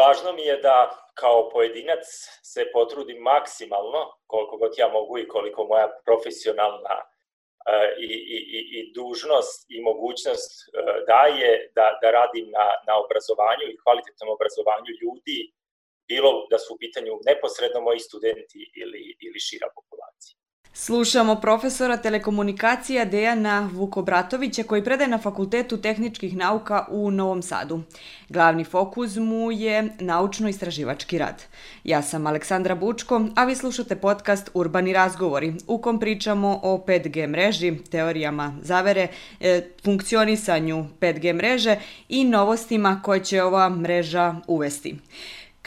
važno mi je da kao pojedinac se potrudim maksimalno, koliko god ja mogu i koliko moja profesionalna i, i, i dužnost i mogućnost daje da, da radim na, na obrazovanju i kvalitetnom obrazovanju ljudi, bilo da su u pitanju neposredno moji studenti ili, ili šira populacija. Slušamo profesora telekomunikacija Dejana Vukobratovića koji predaje na Fakultetu tehničkih nauka u Novom Sadu. Glavni fokus mu je naučno-istraživački rad. Ja sam Aleksandra Bučko, a vi slušate podcast Urbani razgovori, u kom pričamo o 5G mreži, teorijama zavere, e, funkcionisanju 5G mreže i novostima koje će ova mreža uvesti.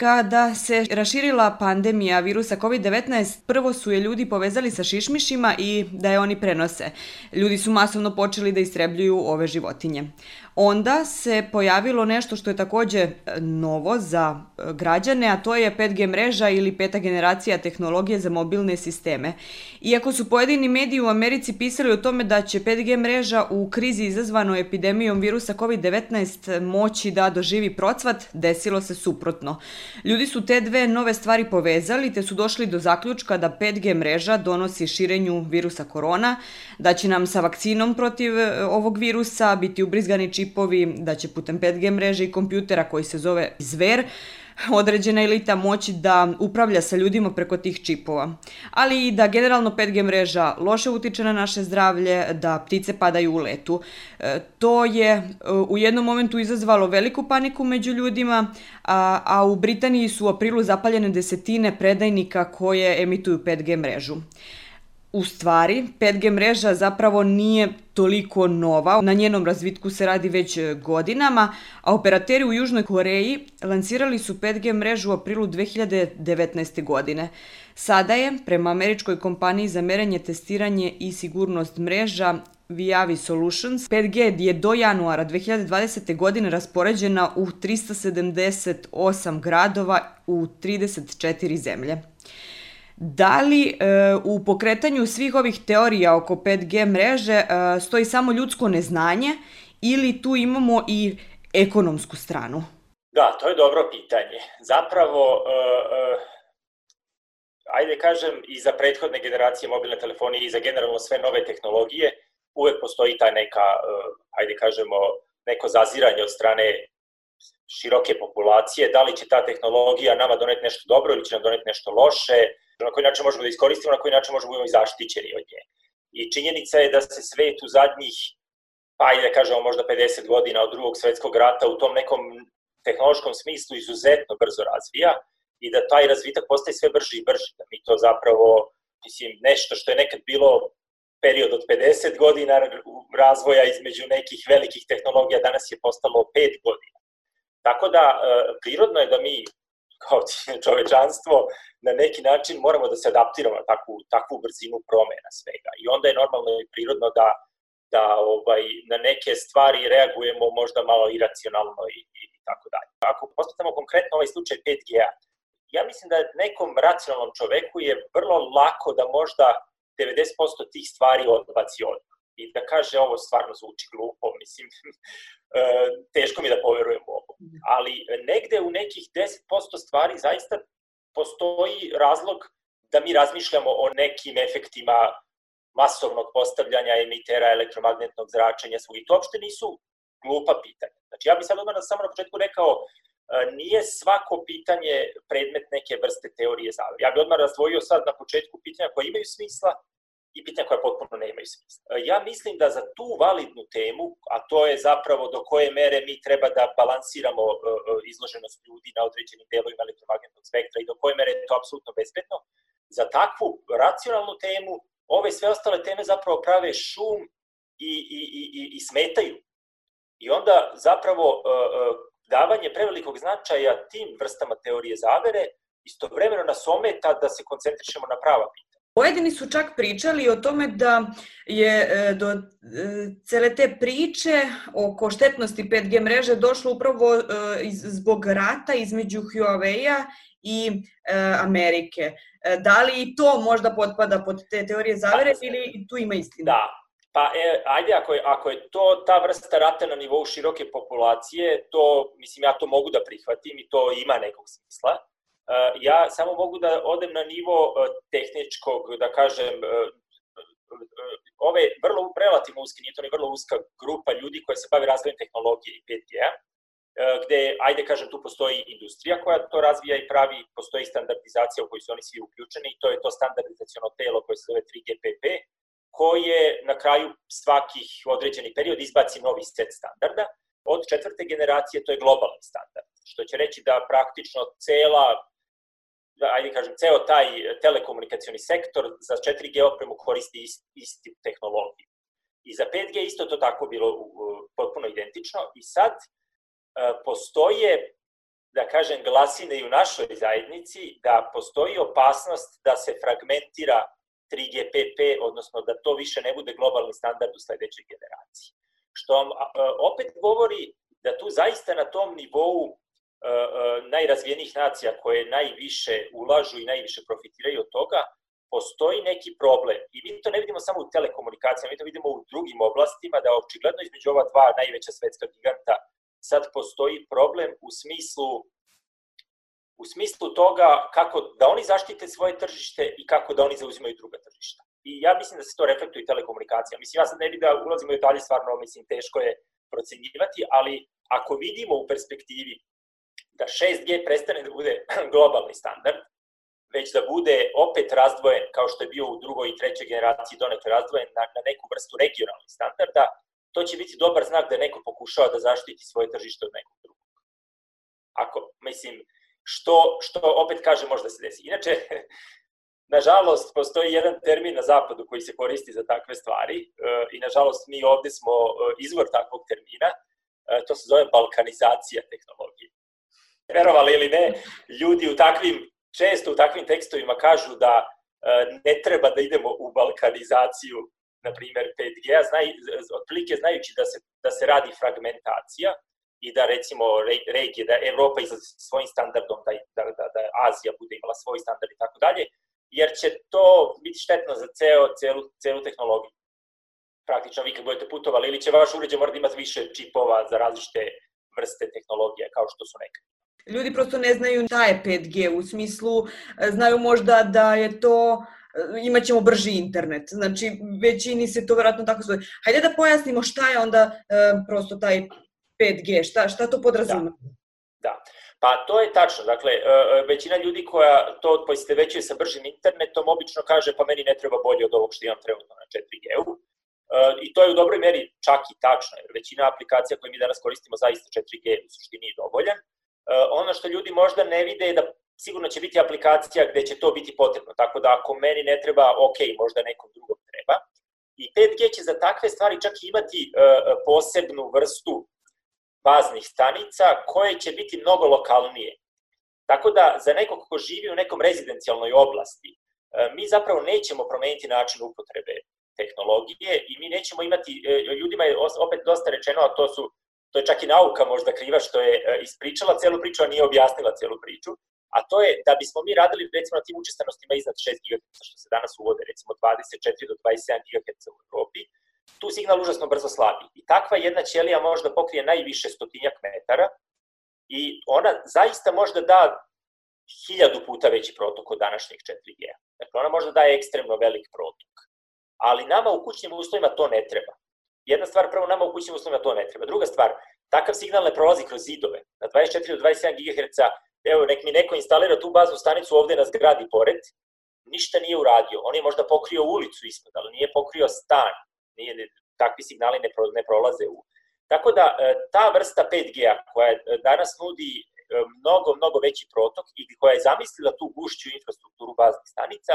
Kada se raširila pandemija virusa COVID-19, prvo su je ljudi povezali sa šišmišima i da je oni prenose. Ljudi su masovno počeli da istrebljuju ove životinje. Onda se pojavilo nešto što je takođe e, novo za e, građane, a to je 5G mreža ili peta generacija tehnologije za mobilne sisteme. Iako su pojedini mediji u Americi pisali o tome da će 5G mreža u krizi izazvano epidemijom virusa COVID-19 moći da doživi procvat, desilo se suprotno. Ljudi su te dve nove stvari povezali te su došli do zaključka da 5G mreža donosi širenju virusa korona, da će nam sa vakcinom protiv e, ovog virusa biti ubrizgani čipovi, da će putem 5G mreže i kompjutera koji se zove Zver, određena elita moći da upravlja sa ljudima preko tih čipova. Ali i da generalno 5G mreža loše utiče na naše zdravlje, da ptice padaju u letu. E, to je e, u jednom momentu izazvalo veliku paniku među ljudima, a, a u Britaniji su u aprilu zapaljene desetine predajnika koje emituju 5G mrežu. U stvari, 5G mreža zapravo nije toliko nova. Na njenom razvitku se radi već godinama, a operateri u Južnoj Koreji lansirali su 5G mrežu u aprilu 2019. godine. Sada je, prema američkoj kompaniji za merenje, testiranje i sigurnost mreža, Viavi Solutions, 5G je do januara 2020. godine raspoređena u 378 gradova u 34 zemlje. Da li e, u pokretanju svih ovih teorija oko 5G mreže e, stoji samo ljudsko neznanje ili tu imamo i ekonomsku stranu? Da, to je dobro pitanje. Zapravo, e, e, ajde kažem, i za prethodne generacije mobilne telefonije i za generalno sve nove tehnologije, uvek postoji ta neka, e, ajde kažemo, neko zaziranje od strane široke populacije, da li će ta tehnologija nama doneti nešto dobro ili će nam doneti nešto loše, na koji način možemo da iskoristimo, na koji način možemo da budemo i zaštićeni od nje. I činjenica je da se svet u zadnjih, pa ajde da kažemo možda 50 godina od drugog svetskog rata u tom nekom tehnološkom smislu izuzetno brzo razvija i da taj razvitak postaje sve brži i brži, da mi to zapravo, mislim, nešto što je nekad bilo period od 50 godina razvoja između nekih velikih tehnologija, danas je postalo 5 godina. Tako da, e, prirodno je da mi kao čovečanstvo na neki način moramo da se adaptiramo na takvu, takvu brzinu promena svega. I onda je normalno i prirodno da, da ovaj, na neke stvari reagujemo možda malo iracionalno i, i, i tako dalje. Ako postavimo konkretno ovaj slučaj 5G-a, ja mislim da nekom racionalnom čoveku je vrlo lako da možda 90% tih stvari odbaci odmah i da kaže ovo stvarno zvuči glupo, mislim, e, teško mi da poverujem u ovo. Ali negde u nekih 10% stvari zaista postoji razlog da mi razmišljamo o nekim efektima masovnog postavljanja emitera elektromagnetnog zračenja svog. I to uopšte nisu glupa pitanja. Znači, ja bih sad odmah samo na početku rekao, e, nije svako pitanje predmet neke vrste teorije zavere. Ja bih odmah razdvojio sad na početku pitanja koja imaju smisla i pitanja koja potpuno nemaju smisla. E, ja mislim da za tu validnu temu, a to je zapravo do koje mere mi treba da balansiramo e, e, izloženost ljudi na određenim delovima elektromagnetnog spektra i do koje mere je to apsolutno bezbedno, za takvu racionalnu temu ove sve ostale teme zapravo prave šum i, i, i, i smetaju. I onda zapravo davanje prevelikog značaja tim vrstama teorije zavere istovremeno nas ometa da se koncentrišemo na prava pitanja. Pojedini su čak pričali o tome da je e, do e, cele te priče oko štetnosti 5G mreže došlo upravo e, zbog rata između Huawei-a i Amerike. Da li i to možda potpada pod te teorije zavere ili tu ima istina? Da, Pa e, ajde, ako je, ako je to ta vrsta rata na nivou široke populacije, to, mislim, ja to mogu da prihvatim i to ima nekog smisla. E, ja samo mogu da odem na nivo e, tehničkog, da kažem, e, ove vrlo relativno uske, nije to ni vrlo uska grupa ljudi koja se bavi razvojem tehnologije i 5G-a, gde, ajde kažem, tu postoji industrija koja to razvija i pravi, postoji standardizacija u kojoj su oni svi uključeni i to je to standardizacijono telo koje se zove 3GPP, koje na kraju svakih određeni period izbaci novi set standarda. Od četvrte generacije to je globalni standard, što će reći da praktično cela, ajde kažem, ceo taj telekomunikacioni sektor za 4G opremu koristi ist, isti tehnologiju. I za 5G isto to tako bilo potpuno identično i sad e, postoje da kažem, glasine i u našoj zajednici da postoji opasnost da se fragmentira 3GPP, odnosno da to više ne bude globalni standard u sledećoj generaciji. Što vam opet govori da tu zaista na tom nivou najrazvijenijih nacija koje najviše ulažu i najviše profitiraju od toga, postoji neki problem. I mi to ne vidimo samo u telekomunikacijama, mi to vidimo u drugim oblastima, da očigledno između ova dva najveća svetska giganta sad postoji problem u smislu u smislu toga kako da oni zaštite svoje tržište i kako da oni zauzimaju druga tržišta. I ja mislim da se to reflektuje telekomunikacija. Mislim, ja sad ne bih da ulazimo u detalje, stvarno, mislim, teško je procenjivati, ali ako vidimo u perspektivi da 6G prestane da bude globalni standard, već da bude opet razdvojen, kao što je bio u drugoj i trećoj generaciji donekle razdvojen na, na neku vrstu regionalnih standarda, to će biti dobar znak da neko pokušava da zaštiti svoje tržište od nekog drugog. Ako, mislim, što, što opet kaže možda se desi. Inače, nažalost, postoji jedan termin na zapadu koji se koristi za takve stvari e, i nažalost mi ovde smo e, izvor takvog termina, e, to se zove balkanizacija tehnologije. Verovali ili ne, ljudi u takvim, često u takvim tekstovima kažu da ne treba da idemo u balkanizaciju, na primer 5G, znaj, otprilike znajući da se, da se radi fragmentacija, i da recimo regije, da Evropa izlazi svojim standardom, da, da, da, da Azija bude imala svoj standard i tako dalje, jer će to biti štetno za ceo, celu, celu tehnologiju. Praktično vi kad budete putovali ili će vaš uređaj morati imati više čipova za različite vrste tehnologije kao što su nekad. Ljudi prosto ne znaju šta je 5G u smislu, e, znaju možda da je to e, imaćemo brži internet. Znači, većini se to verovatno tako zove. Hajde da pojasnimo šta je onda e, prosto taj 5G? Šta, šta to podrazuma? Da. da. Pa to je tačno, dakle, e, većina ljudi koja to veće sa bržim internetom obično kaže pa meni ne treba bolje od ovog što imam trenutno na 4G-u. E, I to je u dobroj meri čak i tačno, jer većina aplikacija koje mi danas koristimo zaista 4G u suštini je dovoljan. Ono što ljudi možda ne vide je da sigurno će biti aplikacija gde će to biti potrebno, tako da ako meni ne treba, ok, možda nekom drugom treba. I 5G će za takve stvari čak imati posebnu vrstu baznih stanica koje će biti mnogo lokalnije. Tako da za nekog ko živi u nekom rezidencijalnoj oblasti, e, mi zapravo nećemo promeniti način upotrebe tehnologije i mi nećemo imati, e, ljudima je opet dosta rečeno, a to su to je čak i nauka možda kriva što je e, ispričala celu priču, a nije objasnila celu priču, a to je da bismo mi radili recimo na tim učestanostima iznad 6 GHz, što se danas uvode recimo 24 do 27 GHz u Evropi, tu signal užasno brzo slabi. I takva jedna ćelija može da pokrije najviše stotinjak metara i ona zaista može da da hiljadu puta veći protok od današnjeg 4G. Dakle, ona može da daje ekstremno velik protok. Ali nama u kućnim uslovima to ne treba. Jedna stvar, prvo nama u kućnim uslovima to ne treba. Druga stvar, takav signal ne prolazi kroz zidove. Na 24 do 27 GHz, evo, nek mi neko instalira tu baznu stanicu ovde na zgradi pored, ništa nije uradio. On je možda pokrio ulicu ispod, ali nije pokrio stan nije, takvi signali ne, pro, ne prolaze u. Tako da e, ta vrsta 5G-a koja e, danas nudi e, mnogo, mnogo veći protok i koja je zamislila tu gušću infrastrukturu baznih stanica,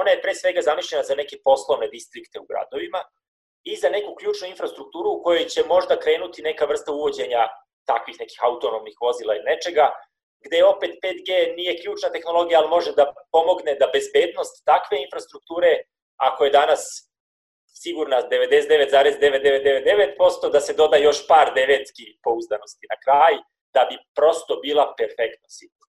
ona je pre svega zamišljena za neke poslovne distrikte u gradovima i za neku ključnu infrastrukturu u kojoj će možda krenuti neka vrsta uvođenja takvih nekih autonomnih vozila ili nečega, gde opet 5G nije ključna tehnologija, ali može da pomogne da bezbednost takve infrastrukture, ako je danas sigurna 99,9999% da se doda još par devetski pouzdanosti na kraj, da bi prosto bila perfektno sigurna.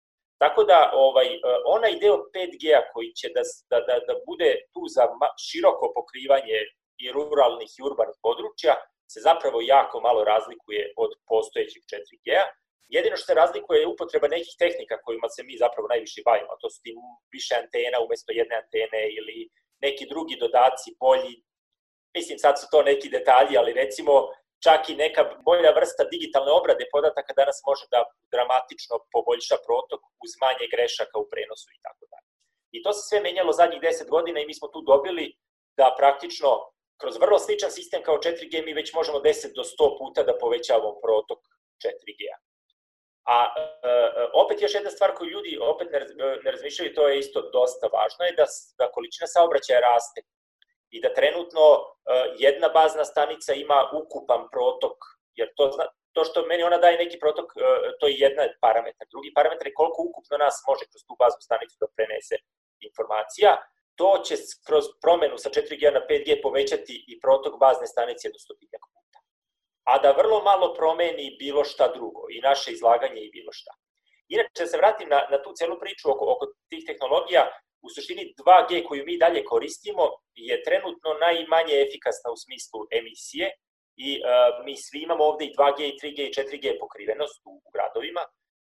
Tako da ovaj, onaj deo 5G-a koji će da, da, da, da bude tu za široko pokrivanje i ruralnih i urbanih područja se zapravo jako malo razlikuje od postojećeg 4G-a. Jedino što se razlikuje je upotreba nekih tehnika kojima se mi zapravo najviše bavimo, to su ti više antena umesto jedne antene ili neki drugi dodaci, bolji, mislim sad su to neki detalji, ali recimo čak i neka bolja vrsta digitalne obrade podataka danas može da dramatično poboljša protok uz manje grešaka u prenosu i tako dalje. I to se sve menjalo zadnjih 10 godina i mi smo tu dobili da praktično kroz vrlo sličan sistem kao 4G mi već možemo 10 do 100 puta da povećavamo protok 4G-a. A e, opet još jedna stvar koju ljudi opet ne, ne razmišljaju, to je isto dosta važno, je da, da količina saobraćaja raste i da trenutno e, jedna bazna stanica ima ukupan protok, jer to, zna, to što meni ona daje neki protok, e, to je jedna parametar. Drugi parametar je koliko ukupno nas može kroz tu baznu stanicu da prenese informacija. To će kroz promenu sa 4G na 5G povećati i protok bazne stanice do 100 puta. A da vrlo malo promeni bilo šta drugo, i naše izlaganje i bilo šta. Inače, da se vratim na, na tu celu priču oko, oko tih tehnologija, u suštini 2G koju mi dalje koristimo je trenutno najmanje efikasna u smislu emisije i uh, mi svi imamo ovde i 2G i 3G i 4G pokrivenost u, u gradovima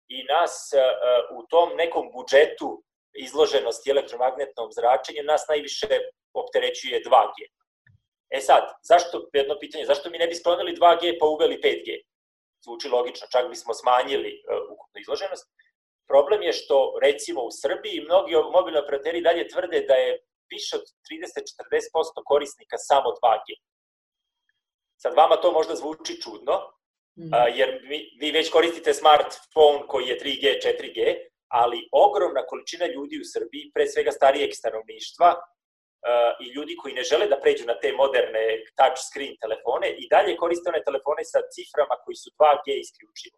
i nas uh, u tom nekom budžetu izloženosti elektromagnetnom zračenju nas najviše opterećuje 2G. E sad, zašto, jedno pitanje, zašto mi ne bi sklonili 2G pa uveli 5G? Zvuči logično, čak bismo smanjili uh, ukupnu izloženost. Problem je što, recimo, u Srbiji mnogi mobilni operateri dalje tvrde da je više od 30-40% korisnika samo 2G. Sad, vama to možda zvuči čudno, mm. jer vi, vi već koristite smartphone koji je 3G, 4G, ali ogromna količina ljudi u Srbiji, pre svega starijeg stanovništva, i ljudi koji ne žele da pređu na te moderne touch screen telefone i dalje koriste one telefone sa ciframa koji su 2G isključivo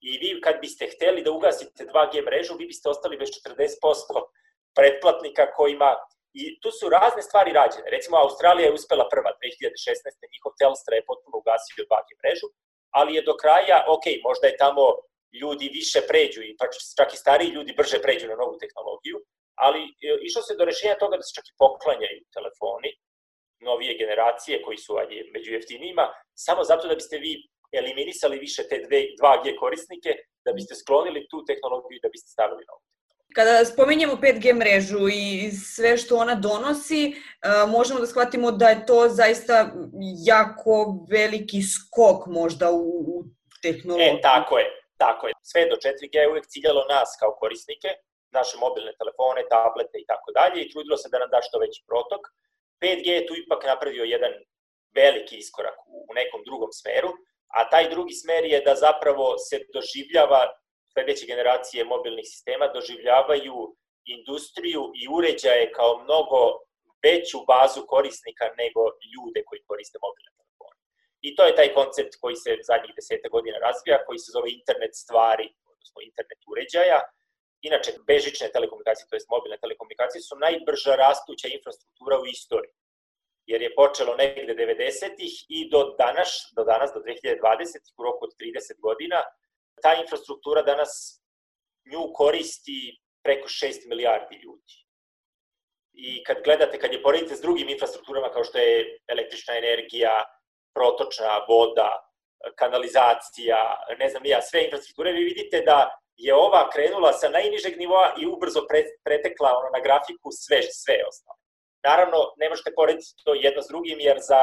i vi kad biste hteli da ugasite 2G mrežu, vi biste ostali bez 40% pretplatnika kojima I tu su razne stvari rađene. Recimo, Australija je uspela prva 2016. njihov Telstra je potpuno ugasio 2G mrežu, ali je do kraja, ok, možda je tamo ljudi više pređu i pa čak i stariji ljudi brže pređu na novu tehnologiju, ali e, išlo se do rešenja toga da se čak i poklanjaju telefoni novije generacije koji su ajde, među jeftinijima, samo zato da biste vi eliminisali više te dve, 2G korisnike, da biste sklonili tu tehnologiju i da biste stavili novu. Kada spominjemo 5G mrežu i sve što ona donosi, e, možemo da shvatimo da je to zaista jako veliki skok možda u, u tehnologiji. E, tako je, tako je. Sve do 4G je uvek ciljalo nas kao korisnike, naše mobilne telefone, tablete i tako dalje i trudilo se da nam da što veći protok. 5G je tu ipak napravio jedan veliki iskorak u nekom drugom smeru, a taj drugi smer je da zapravo se doživljava, sledeće generacije mobilnih sistema doživljavaju industriju i uređaje kao mnogo veću bazu korisnika nego ljude koji koriste mobilne telefone. I to je taj koncept koji se zadnjih deseta godina razvija, koji se zove internet stvari, odnosno internet uređaja. Inače, bežične telekomunikacije, to je mobilne telekomunikacije, su najbrža rastuća infrastruktura u istoriji jer je počelo negde 90-ih i do danas, do danas, do 2020 u roku od 30 godina, ta infrastruktura danas nju koristi preko 6 milijardi ljudi. I kad gledate, kad je poredite s drugim infrastrukturama kao što je električna energija, protočna voda, kanalizacija, ne znam ja, sve infrastrukture, vi vidite da je ova krenula sa najnižeg nivoa i ubrzo pretekla ono, na grafiku sve, sve ostalo. Naravno, ne možete porediti to jedno s drugim, jer za,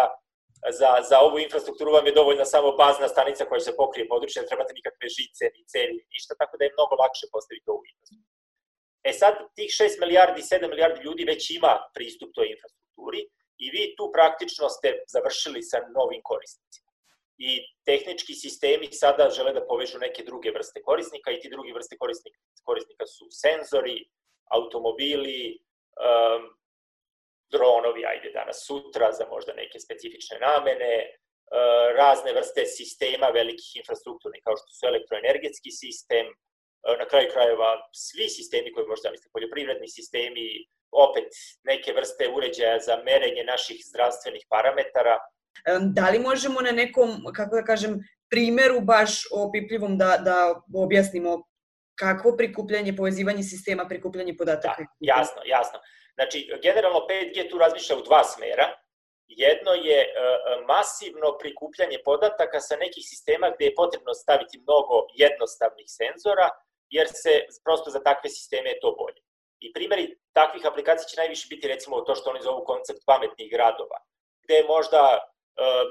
za, za ovu infrastrukturu vam je dovoljna samo bazna stanica koja se pokrije područje, ne trebate nikakve žice, ni cevi, ništa, tako da je mnogo lakše postaviti ovu infrastrukturu. E sad, tih 6 milijardi, 7 milijardi ljudi već ima pristup toj infrastrukturi i vi tu praktično ste završili sa novim korisnicima. I tehnički sistemi sada žele da povežu neke druge vrste korisnika i ti drugi vrste korisnika, korisnika su senzori, automobili, um, dronovi, ajde danas sutra, za možda neke specifične namene, e, razne vrste sistema velikih infrastrukturnih, kao što su elektroenergetski sistem, e, na kraju krajeva svi sistemi koje možda mislite, poljoprivredni sistemi, opet neke vrste uređaja za merenje naših zdravstvenih parametara. E, da li možemo na nekom, kako da kažem, primeru baš opipljivom da, da objasnimo kakvo prikupljanje, povezivanje sistema, prikupljanje podataka? Da, jasno, jasno. Znači, generalno 5G tu razmišlja u dva smera. Jedno je e, masivno prikupljanje podataka sa nekih sistema gde je potrebno staviti mnogo jednostavnih senzora, jer se prosto za takve sisteme je to bolje. I primjeri takvih aplikacija će najviše biti recimo to što oni zovu koncept pametnih gradova, gde možda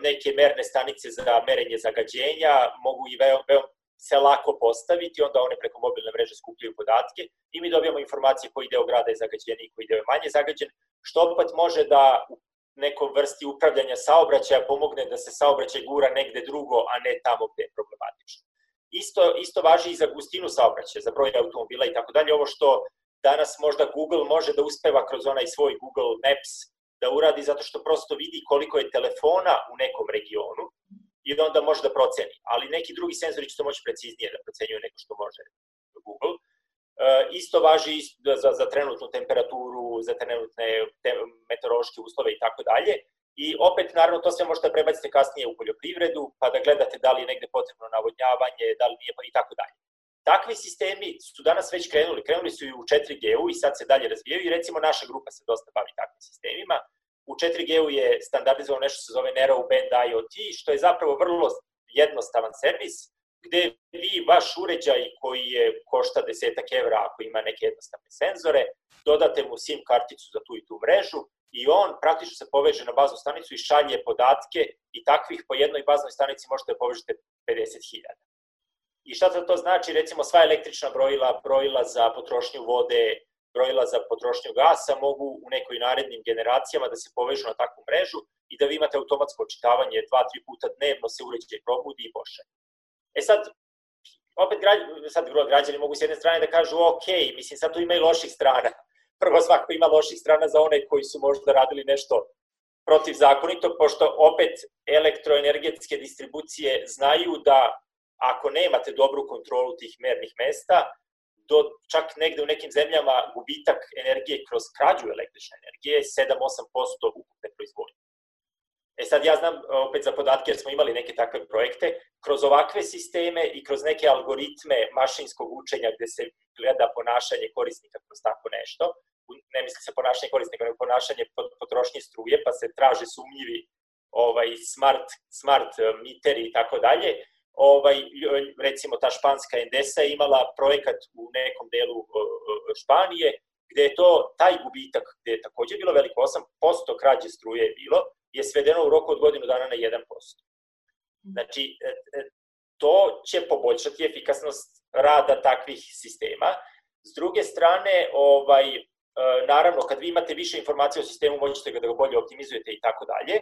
neke merne stanice za merenje zagađenja mogu i veoma, veoma se lako postaviti, onda one preko mobilne mreže skupljaju podatke i mi dobijamo informacije koji deo grada je zagađen i koji deo je manje zagađen, što opet može da u nekom vrsti upravljanja saobraćaja pomogne da se saobraćaj gura negde drugo, a ne tamo gde je problematično. Isto, isto važi i za gustinu saobraćaja, za broj automobila i tako dalje. Ovo što danas možda Google može da uspeva kroz onaj svoj Google Maps da uradi zato što prosto vidi koliko je telefona u nekom regionu i da onda može da proceni. Ali neki drugi senzori će to moći preciznije da procenjuju nego što može Google. E, isto važi za, za trenutnu temperaturu, za trenutne te, meteorološke uslove i tako dalje. I opet, naravno, to sve možete prebaciti kasnije u poljoprivredu, pa da gledate da li je negde potrebno navodnjavanje, da li nije, pa i tako dalje. Takvi sistemi su danas već krenuli, krenuli su i u 4G-u i sad se dalje razvijaju i recimo naša grupa se dosta bavi takvim sistemima. U 4G-u je standardizovano nešto što se zove Narrow Band IoT, što je zapravo vrlo jednostavan servis, gde vi vaš uređaj koji je košta desetak evra ako ima neke jednostavne senzore, dodate mu SIM karticu za tu i tu mrežu i on praktično se poveže na baznu stanicu i šalje podatke i takvih po jednoj baznoj stanici možete da povežete 50.000. I šta to znači? Recimo sva električna brojila, brojila za potrošnju vode, brojila za potrošnju gasa mogu u nekoj narednim generacijama da se povežu na takvu mrežu i da vi imate automatsko očitavanje dva, tri puta dnevno se uređaj probudi i poše. E sad, opet građani, sad građani mogu s jedne strane da kažu ok, mislim sad tu ima i loših strana. Prvo svako ima loših strana za one koji su možda radili nešto protivzakonito, pošto opet elektroenergetske distribucije znaju da ako nemate dobru kontrolu tih mernih mesta, do čak negde u nekim zemljama gubitak energije kroz krađu električne energije je 7-8% ukupne proizvodnje. E sad ja znam opet za podatke jer smo imali neke takve projekte, kroz ovakve sisteme i kroz neke algoritme mašinskog učenja gde se gleda ponašanje korisnika kroz tako nešto, ne misli se ponašanje korisnika, nego ponašanje potrošnje struje, pa se traže sumnjivi ovaj, smart, smart miteri i tako dalje, ovaj, recimo ta španska Endesa je imala projekat u nekom delu Španije, gde je to, taj gubitak, gde je takođe bilo veliko, 8% krađe struje je bilo, je svedeno u roku od godinu dana na 1%. Znači, e, e, to će poboljšati efikasnost rada takvih sistema. S druge strane, ovaj, e, naravno, kad vi imate više informacija o sistemu, možete da ga bolje optimizujete i tako dalje,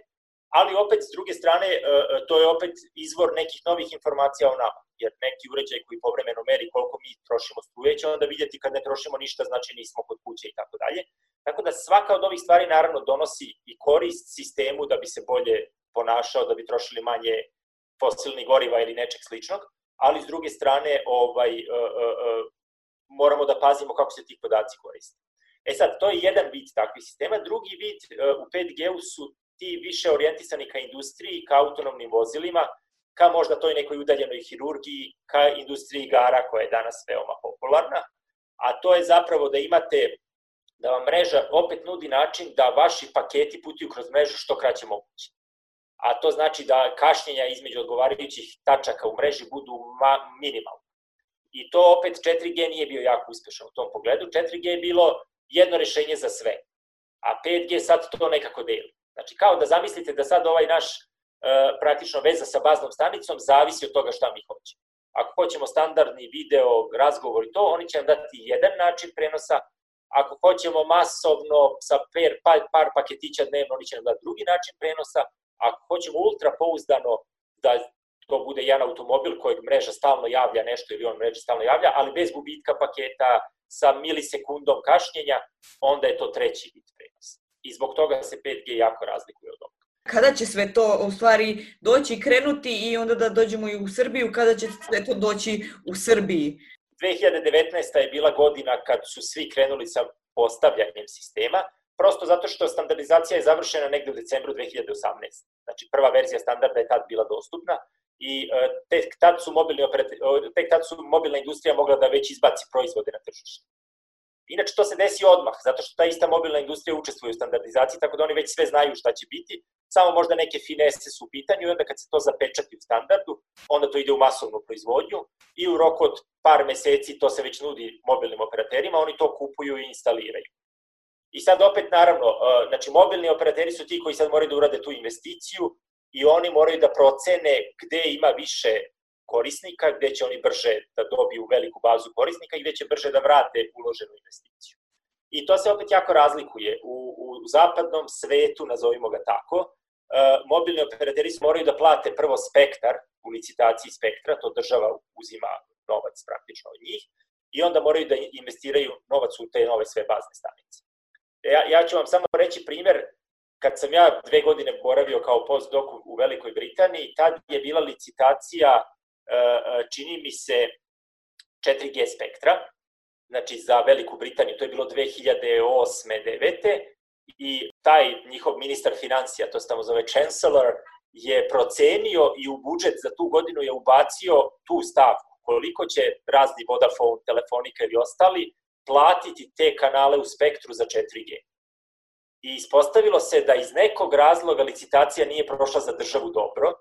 ali opet s druge strane e, e, to je opet izvor nekih novih informacija o nama, jer neki uređaj koji povremeno meri koliko mi trošimo struje će onda vidjeti kad ne trošimo ništa, znači nismo kod kuće i tako dalje. Tako da svaka od ovih stvari naravno donosi i korist sistemu da bi se bolje ponašao, da bi trošili manje fosilnih goriva ili nečeg sličnog, ali s druge strane ovaj, uh, moramo da pazimo kako se ti podaci koriste. E sad, to je jedan vid takvih sistema. Drugi vid u 5G-u su ti više orijentisani ka industriji, ka autonomnim vozilima, ka možda toj nekoj udaljenoj hirurgiji, ka industriji igara koja je danas veoma popularna, a to je zapravo da imate da vam mreža opet nudi način da vaši paketi putuju kroz mrežu što kraće moguće. A to znači da kašnjenja između odgovarajućih tačaka u mreži budu ma, minimalne. I to opet 4G nije bio jako uspešan u tom pogledu. 4G je bilo jedno rešenje za sve, a 5G sad to nekako deli. Znači, kao da zamislite da sad ovaj naš e, praktično veza sa baznom stanicom zavisi od toga šta mi hoćemo. Ako hoćemo standardni video, razgovor i to, oni će nam dati jedan način prenosa, ako hoćemo masovno sa per, par, par paketića dnevno, oni će nam dati drugi način prenosa, ako hoćemo ultra pouzdano da to bude jedan automobil kojeg mreža stalno javlja nešto ili on mreža stalno javlja, ali bez gubitka paketa, sa milisekundom kašnjenja, onda je to treći vid i zbog toga se 5G jako razlikuje od ovoga. Kada će sve to u stvari doći, krenuti i onda da dođemo i u Srbiju, kada će sve to doći u Srbiji? 2019. je bila godina kad su svi krenuli sa postavljanjem sistema, prosto zato što standardizacija je završena negde u decembru 2018. Znači prva verzija standarda je tad bila dostupna i e, tek tad su mobilni tek tad su mobilna industrija mogla da već izbaci proizvode na tržište. Inače, to se desi odmah, zato što ta ista mobilna industrija učestvuje u standardizaciji, tako da oni već sve znaju šta će biti, samo možda neke finese su u pitanju i onda kad se to zapečati u standardu, onda to ide u masovnu proizvodnju i u roku od par meseci to se već nudi mobilnim operaterima, oni to kupuju i instaliraju. I sad opet, naravno, e, znači mobilni operateri su ti koji sad moraju da urade tu investiciju i oni moraju da procene gde ima više korisnika, gde će oni brže da dobiju veliku bazu korisnika i gde će brže da vrate uloženu investiciju. I to se opet jako razlikuje. U, u zapadnom svetu, nazovimo ga tako, e, mobilni operateri moraju da plate prvo spektar u licitaciji spektra, to država uzima novac praktično od njih, i onda moraju da investiraju novac u te nove sve bazne stanice. Ja, ja ću vam samo reći primer, kad sam ja dve godine boravio kao postdoc u Velikoj Britaniji, tad je bila licitacija čini mi se 4G spektra, znači za Veliku Britaniju, to je bilo 2008. 9. i taj njihov ministar financija, to se tamo zove Chancellor, je procenio i u budžet za tu godinu je ubacio tu stavku, koliko će razni Vodafone, Telefonika ili ostali platiti te kanale u spektru za 4G. I ispostavilo se da iz nekog razloga licitacija nije prošla za državu dobro,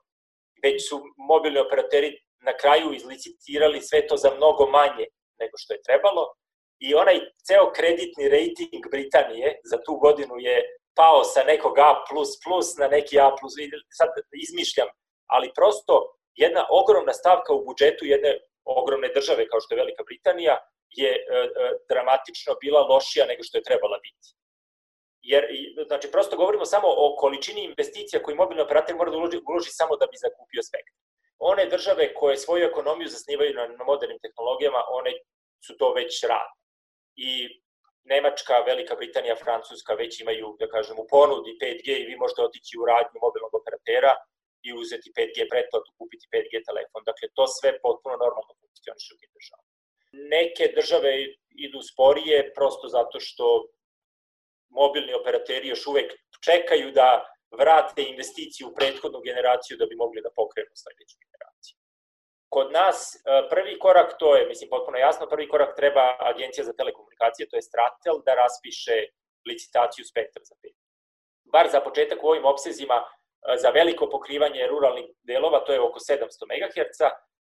već su mobilni operateri na kraju izlicitirali sve to za mnogo manje nego što je trebalo. I onaj ceo kreditni rating Britanije za tu godinu je pao sa nekog A++ na neki A+, sad izmišljam, ali prosto jedna ogromna stavka u budžetu jedne ogromne države kao što je Velika Britanija je e, e, dramatično bila lošija nego što je trebala biti. Jer, znači, prosto govorimo samo o količini investicija koji mobilni operator mora da uloži, uloži samo da bi zakupio spektrum one države koje svoju ekonomiju zasnivaju na, na modernim tehnologijama, one su to već rade. I Nemačka, Velika Britanija, Francuska već imaju, da kažem, u ponudi 5G i vi možete otići u radnju mobilnog operatera i uzeti 5G pretplatu, kupiti 5G telefon. Dakle, to sve potpuno normalno funkcioniše u tim državama. Neke države idu sporije prosto zato što mobilni operateri još uvek čekaju da vrate investiciju u prethodnu generaciju da bi mogli da pokrenu sledeću generaciju. Kod nas e, prvi korak, to je, mislim, potpuno jasno, prvi korak treba Agencija za telekomunikacije, to je Stratel, da raspiše licitaciju spektra za 5. Bar za početak u ovim obsezima e, za veliko pokrivanje ruralnih delova, to je oko 700 MHz,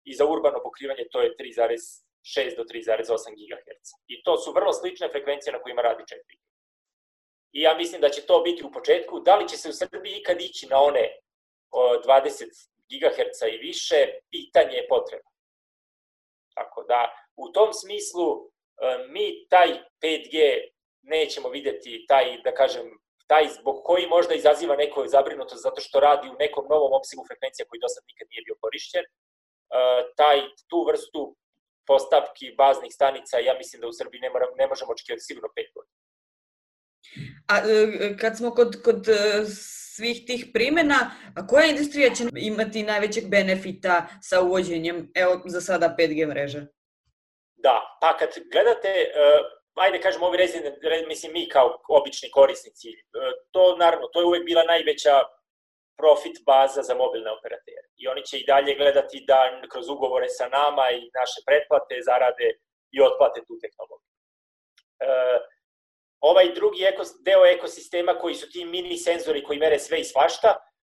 i za urbano pokrivanje to je 3,6 do 3,8 GHz. I to su vrlo slične frekvencije na kojima radi 4G i ja mislim da će to biti u početku. Da li će se u Srbiji ikad ići na one 20 GHz i više, pitanje je potreba. Tako da, u tom smislu, e, mi taj 5G nećemo videti, taj, da kažem, taj zbog koji možda izaziva neko zabrinutost zato što radi u nekom novom opsegu frekvencija koji do sad nikad nije bio korišćen, e, taj, tu vrstu postavki baznih stanica, ja mislim da u Srbiji ne, mora, ne možemo očekivati sigurno 5 godina. A e, kad smo kod, kod e, svih tih primjena, a koja industrija će imati najvećeg benefita sa uvođenjem, evo, za sada 5G mreže? Da, pa kad gledate, uh, ajde kažemo ovi rezine, mislim mi kao obični korisnici, uh, to naravno, to je uvek bila najveća profit baza za mobilne operatere. I oni će i dalje gledati da kroz ugovore sa nama i naše pretplate zarade i otplate tu tehnologiju. Uh, ovaj drugi eko, deo ekosistema koji su ti mini senzori koji mere sve i svašta,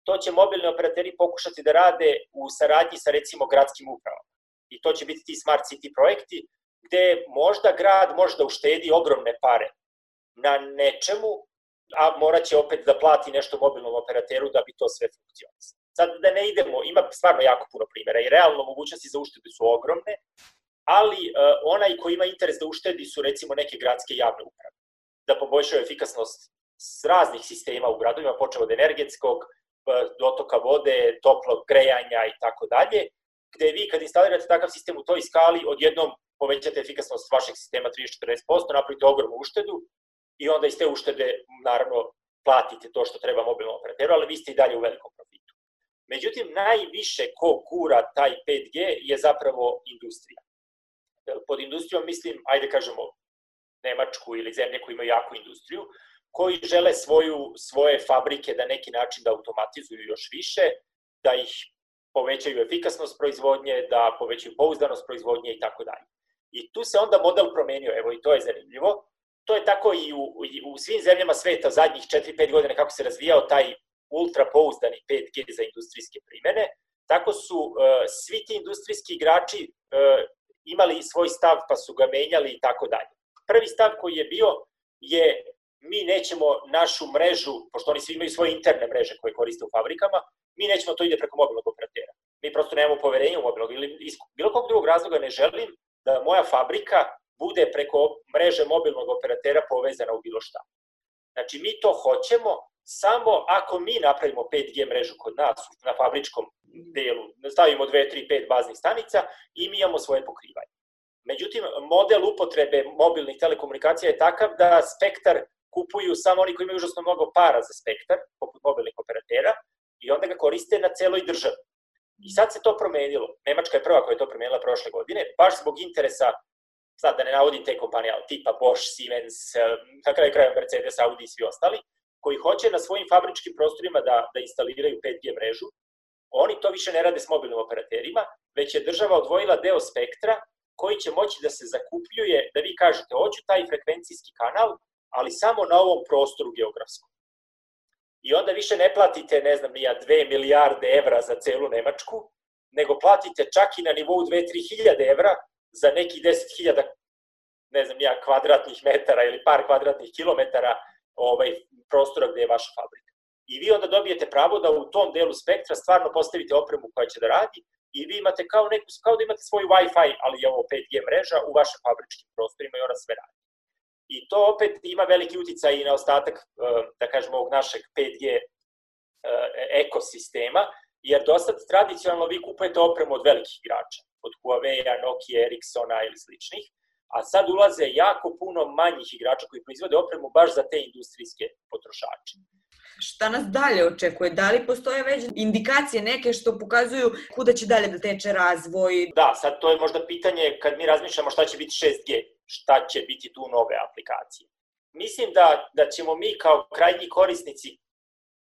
to će mobilni operateri pokušati da rade u saradnji sa recimo gradskim upravama. I to će biti ti smart city projekti gde možda grad može da uštedi ogromne pare na nečemu, a moraće opet da plati nešto mobilnom operateru da bi to sve funkcionisalo. Sad da ne idemo, ima stvarno jako puno primjera i realno mogućnosti za uštedu su ogromne, ali uh, onaj ko ima interes da uštedi su recimo neke gradske javne uprave da poboljšaju efikasnost s raznih sistema u gradovima, počeo od energetskog, dotoka vode, toplog grejanja i tako dalje, gde vi kad instalirate takav sistem u toj skali, odjednom povećate efikasnost vašeg sistema 30-40%, napravite ogromnu uštedu i onda iz te uštede, naravno, platite to što treba mobilnom operateru, ali vi ste i dalje u velikom profitu. Međutim, najviše ko gura taj 5G je zapravo industrija. Pod industrijom mislim, ajde kažemo, Nemačku ili zemlje koje imaju jaku industriju, koji žele svoju, svoje fabrike da neki način da automatizuju još više, da ih povećaju efikasnost proizvodnje, da povećaju pouzdanost proizvodnje i tako dalje. I tu se onda model promenio, evo i to je zanimljivo, to je tako i u, u svim zemljama sveta zadnjih 4-5 godina kako se razvijao taj ultra pouzdani 5G za industrijske primene, tako su uh, svi ti industrijski igrači uh, imali svoj stav pa su ga menjali i tako dalje. Prvi stav koji je bio je mi nećemo našu mrežu, pošto oni svi imaju svoje interne mreže koje koriste u fabrikama, mi nećemo to ide preko mobilnog operatera. Mi prosto nemamo poverenja u mobilnog ili iz bilo kog drugog razloga ne želim da moja fabrika bude preko mreže mobilnog operatera povezana u bilo šta. Znači, mi to hoćemo samo ako mi napravimo 5G mrežu kod nas na fabričkom delu, stavimo 2, 3, 5 baznih stanica i mi imamo svoje pokrivanje. Međutim, model upotrebe mobilnih telekomunikacija je takav da spektar kupuju samo oni koji imaju užasno mnogo para za spektar, poput mobilnih operatera, i onda ga koriste na celoj državi. I sad se to promenilo. Nemačka je prva koja je to promenila prošle godine, baš zbog interesa, sad da ne navodim te kompanije, ali tipa Bosch, Siemens, na kraju kraja Mercedes, Audi i svi ostali, koji hoće na svojim fabričkim prostorima da, da instaliraju 5G mrežu, oni to više ne rade s mobilnim operaterima, već je država odvojila deo spektra koji će moći da se zakupljuje, da vi kažete, hoću taj frekvencijski kanal, ali samo na ovom prostoru geografskom. I onda više ne platite, ne znam, nija 2 milijarde evra za celu Nemačku, nego platite čak i na nivou 2-3 hiljade evra za neki 10.000 ne znam ja, kvadratnih metara ili par kvadratnih kilometara ovaj, prostora gde je vaša fabrika. I vi onda dobijete pravo da u tom delu spektra stvarno postavite opremu koja će da radi i vi imate kao, neku, kao da imate svoju Wi-Fi, ali je ovo 5G mreža u vašim fabričkim prostorima i ona sve radi. I to opet ima veliki uticaj i na ostatak, eh, da kažemo, ovog našeg 5G eh, ekosistema, jer do sad tradicionalno vi kupujete opremu od velikih igrača, od Huawei-a, Nokia, Ericssona ili sličnih, a sad ulaze jako puno manjih igrača koji proizvode opremu baš za te industrijske potrošače. Šta nas dalje očekuje? Da li postoje već indikacije neke što pokazuju kuda će dalje da teče razvoj? Da, sad to je možda pitanje kad mi razmišljamo šta će biti 6G, šta će biti tu nove aplikacije. Mislim da, da ćemo mi kao krajnji korisnici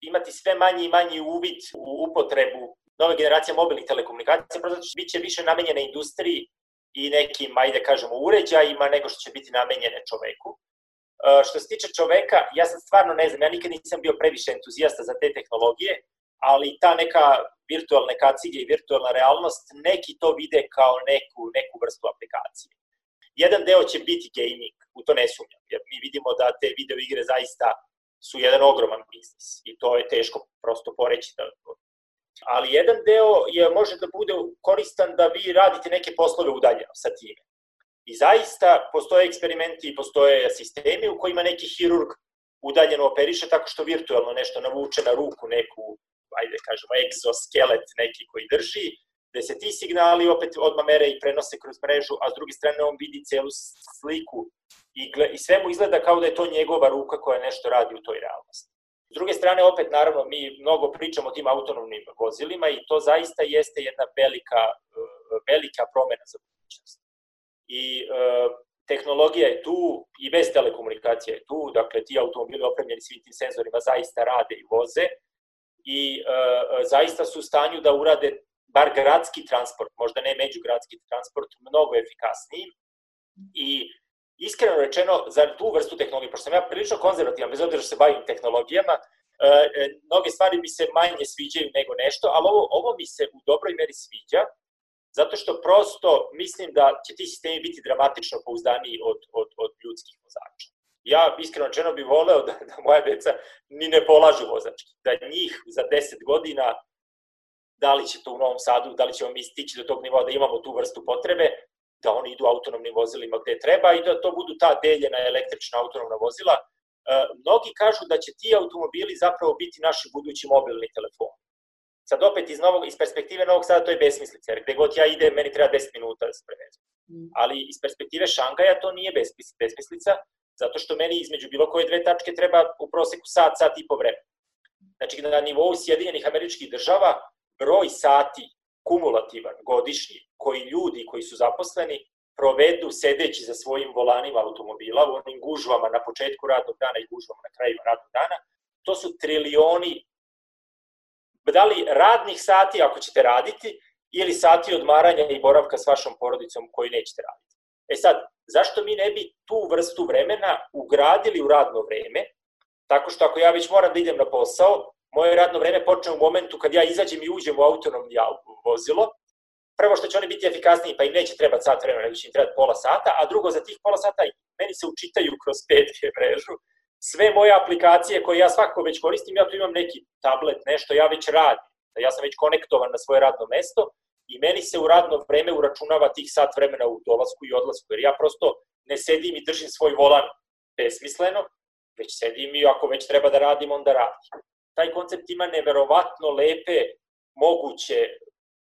imati sve manji i manji uvid u upotrebu nove generacije mobilnih telekomunikacija, prosto će biće više namenjene industriji i nekim, ajde kažemo, uređajima nego što će biti namenjene čoveku. Što se tiče čoveka, ja sam stvarno ne znam, ja nikad nisam bio previše entuzijasta za te tehnologije, ali ta neka virtualne kacige i virtualna realnost, neki to vide kao neku, neku vrstu aplikacije. Jedan deo će biti gaming, u to ne sumnjam, jer mi vidimo da te video igre zaista su jedan ogroman biznis i to je teško prosto poreći da ali jedan deo je može da bude koristan da vi radite neke poslove udaljeno sa time. I zaista postoje eksperimenti i postoje sistemi u kojima neki hirurg udaljeno operiše tako što virtualno nešto navuče na ruku neku, ajde kažemo, egzoskelet neki koji drži, gde se ti signali opet odmah mere i prenose kroz mrežu, a s druge strane on vidi celu sliku i, i sve mu izgleda kao da je to njegova ruka koja nešto radi u toj realnosti. S druge strane, opet, naravno, mi mnogo pričamo o tim autonomnim vozilima i to zaista jeste jedna velika, velika promena za budućnost i e, tehnologija je tu i bez telekomunikacija je tu, dakle ti automobili opremljeni svim tim senzorima zaista rade i voze i e, zaista su u stanju da urade bar gradski transport, možda ne međugradski transport, mnogo efikasniji. I iskreno rečeno, za tu vrstu tehnologije, pošto sam ja prilično konzervativan, bez obzira što se bavim tehnologijama, e, e, mnoge stvari mi se manje sviđaju nego nešto, ali ovo, ovo mi se u dobroj meri sviđa, zato što prosto mislim da će ti sistemi biti dramatično pouzdaniji od, od, od ljudskih vozača. Ja iskreno čeno bih voleo da, da moja deca ni ne polažu vozački, da njih za 10 godina, da li će to u Novom Sadu, da li ćemo mi stići do tog nivoa da imamo tu vrstu potrebe, da oni idu autonomnim vozilima gde treba i da to budu ta deljena električna autonomna vozila. E, mnogi kažu da će ti automobili zapravo biti naši budući mobilni telefoni. Sad opet iz, novog, iz perspektive Novog Sada to je besmislica, jer gde god ja idem, meni treba 10 minuta da se prevezem. Mm. Ali iz perspektive Šangaja to nije besmislica, zato što meni između bilo koje dve tačke treba u proseku sat, sat i po vremena. Znači, na nivou Sjedinjenih američkih država, broj sati kumulativan, godišnji, koji ljudi koji su zaposleni provedu sedeći za svojim volanima automobila u onim gužvama na početku radnog dana i gužvama na kraju radnog dana, to su trilioni da li radnih sati ako ćete raditi ili sati odmaranja i boravka s vašom porodicom koji nećete raditi. E sad, zašto mi ne bi tu vrstu vremena ugradili u radno vreme, tako što ako ja već moram da idem na posao, moje radno vreme počne u momentu kad ja izađem i uđem u autonomni vozilo, prvo što će oni biti efikasniji, pa im neće trebati sat vremena, nego će im trebati pola sata, a drugo, za tih pola sata meni se učitaju kroz 5G mrežu, sve moje aplikacije koje ja svakako već koristim, ja tu imam neki tablet, nešto, ja već radim, ja sam već konektovan na svoje radno mesto i meni se u radno vreme uračunava tih sat vremena u dolasku i odlasku, jer ja prosto ne sedim i držim svoj volan besmisleno, već sedim i ako već treba da radim, onda radim. Taj koncept ima neverovatno lepe moguće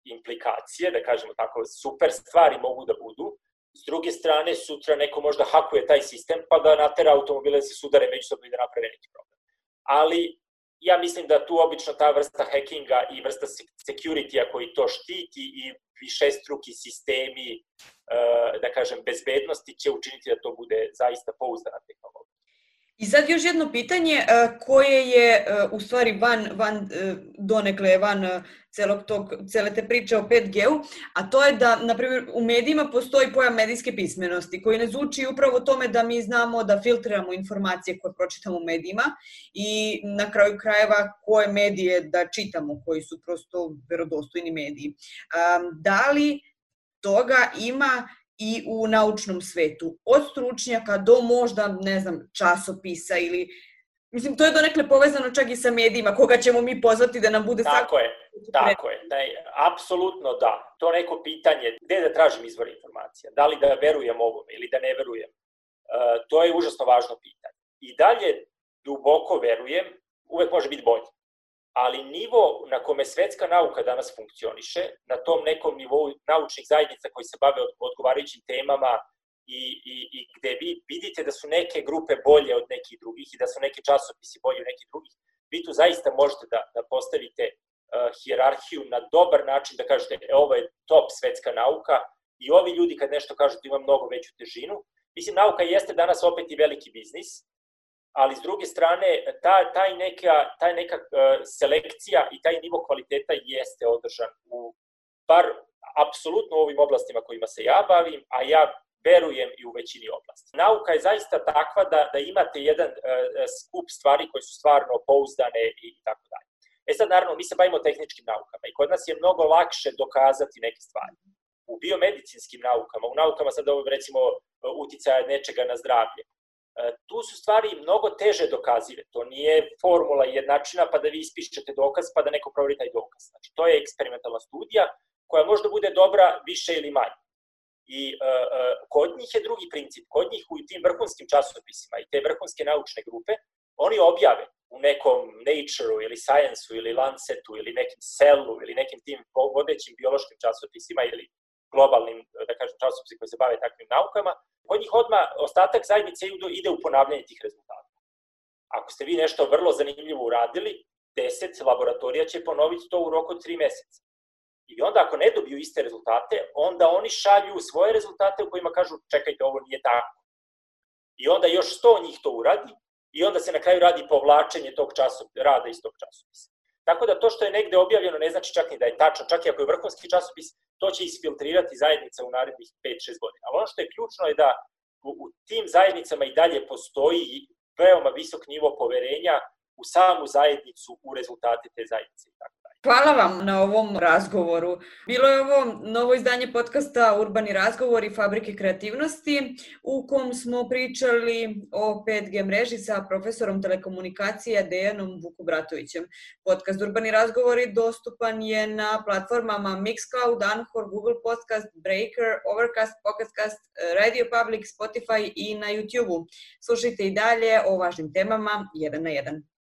implikacije, da kažemo tako, super stvari mogu da budu. S druge strane, sutra neko možda hakuje taj sistem pa da natera automobile da se sudare međusobno i da naprave neki problem. Ali ja mislim da tu obično ta vrsta hackinga i vrsta security-a koji to štiti i više struki sistemi, eh, da kažem, bezbednosti će učiniti da to bude zaista pouzdana tehnologija. I sad još jedno pitanje e, koje je e, u stvari van, van e, donekle van celog tog, cele te priče o 5G-u, a to je da, na primjer, u medijima postoji pojam medijske pismenosti koji ne zvuči upravo tome da mi znamo da filtriramo informacije koje pročitamo u medijima i na kraju krajeva koje medije da čitamo, koji su prosto verodostojni mediji. Da li toga ima i u naučnom svetu. Od stručnjaka do možda, ne znam, časopisa ili Mislim, to je donekle povezano čak i sa medijima, koga ćemo mi pozvati da nam bude... Tako je, tako je. Da je, apsolutno da. To neko pitanje, gde da tražim izvor informacija? Da li da verujem ovome ili da ne verujem? E, to je užasno važno pitanje. I dalje duboko verujem, uvek može biti bolje ali nivo na kome svetska nauka danas funkcioniše, na tom nekom nivou naučnih zajednica koji se bave odgovarajućim temama i, i, i gde vi vidite da su neke grupe bolje od nekih drugih i da su neki časopisi bolje od nekih drugih, vi tu zaista možete da, da postavite uh, hijerarhiju na dobar način, da kažete e, ovo je top svetska nauka i ovi ljudi kad nešto kažu da ima mnogo veću težinu. Mislim, nauka jeste danas opet i veliki biznis, ali s druge strane, ta, taj neka, taj neka uh, selekcija i taj nivo kvaliteta jeste održan u, bar apsolutno u ovim oblastima kojima se ja bavim, a ja verujem i u većini oblasti. Nauka je zaista takva da, da imate jedan uh, skup stvari koje su stvarno pouzdane i, tako dalje. E sad, naravno, mi se bavimo tehničkim naukama i kod nas je mnogo lakše dokazati neke stvari. U biomedicinskim naukama, u naukama sad ovo recimo uticaja nečega na zdravlje, E, tu su stvari mnogo teže dokazive. To nije formula jednačina pa da vi ispišete dokaz pa da neko proveri taj dokaz. Znači, to je eksperimentalna studija koja možda bude dobra više ili manje. I uh, uh, kod njih je drugi princip. Kod njih u tim vrhunskim časopisima i te vrhunske naučne grupe, oni objave u nekom Nature-u ili Science-u ili Lancetu ili nekim Cell-u ili nekim tim vodećim biološkim časopisima ili globalnim, da kažem, časopisima koji se bave takvim naukama, kod njih odma ostatak zajednice ide u ponavljanje tih rezultata. Ako ste vi nešto vrlo zanimljivo uradili, 10 laboratorija će ponoviti to u roku od 3 meseca. I onda ako ne dobiju iste rezultate, onda oni šalju svoje rezultate u kojima kažu čekajte, ovo nije tako. I onda još 100 njih to uradi i onda se na kraju radi povlačenje tog časopisa, rada iz tog časopisa. Tako da to što je negde objavljeno ne znači čak ni da je tačno, čak i ako je vrhunski časopis, to će isfiltrirati zajednica u narednih 5-6 godina. Ali ono što je ključno je da u, u tim zajednicama i dalje postoji veoma visok nivo poverenja u samu zajednicu, u rezultate te zajednice tako Hvala vam na ovom razgovoru. Bilo je ovo novo izdanje podcasta Urbani razgovori Fabrike kreativnosti u kom smo pričali o 5G mreži sa profesorom telekomunikacije Dejanom Vukobratovićem. Podcast Urbani razgovori dostupan je na platformama Mixcloud, Anchor, Google Podcast, Breaker, Overcast, Pocketcast, Radio Public, Spotify i na YouTube-u. Slušajte i dalje o važnim temama jedan na jedan.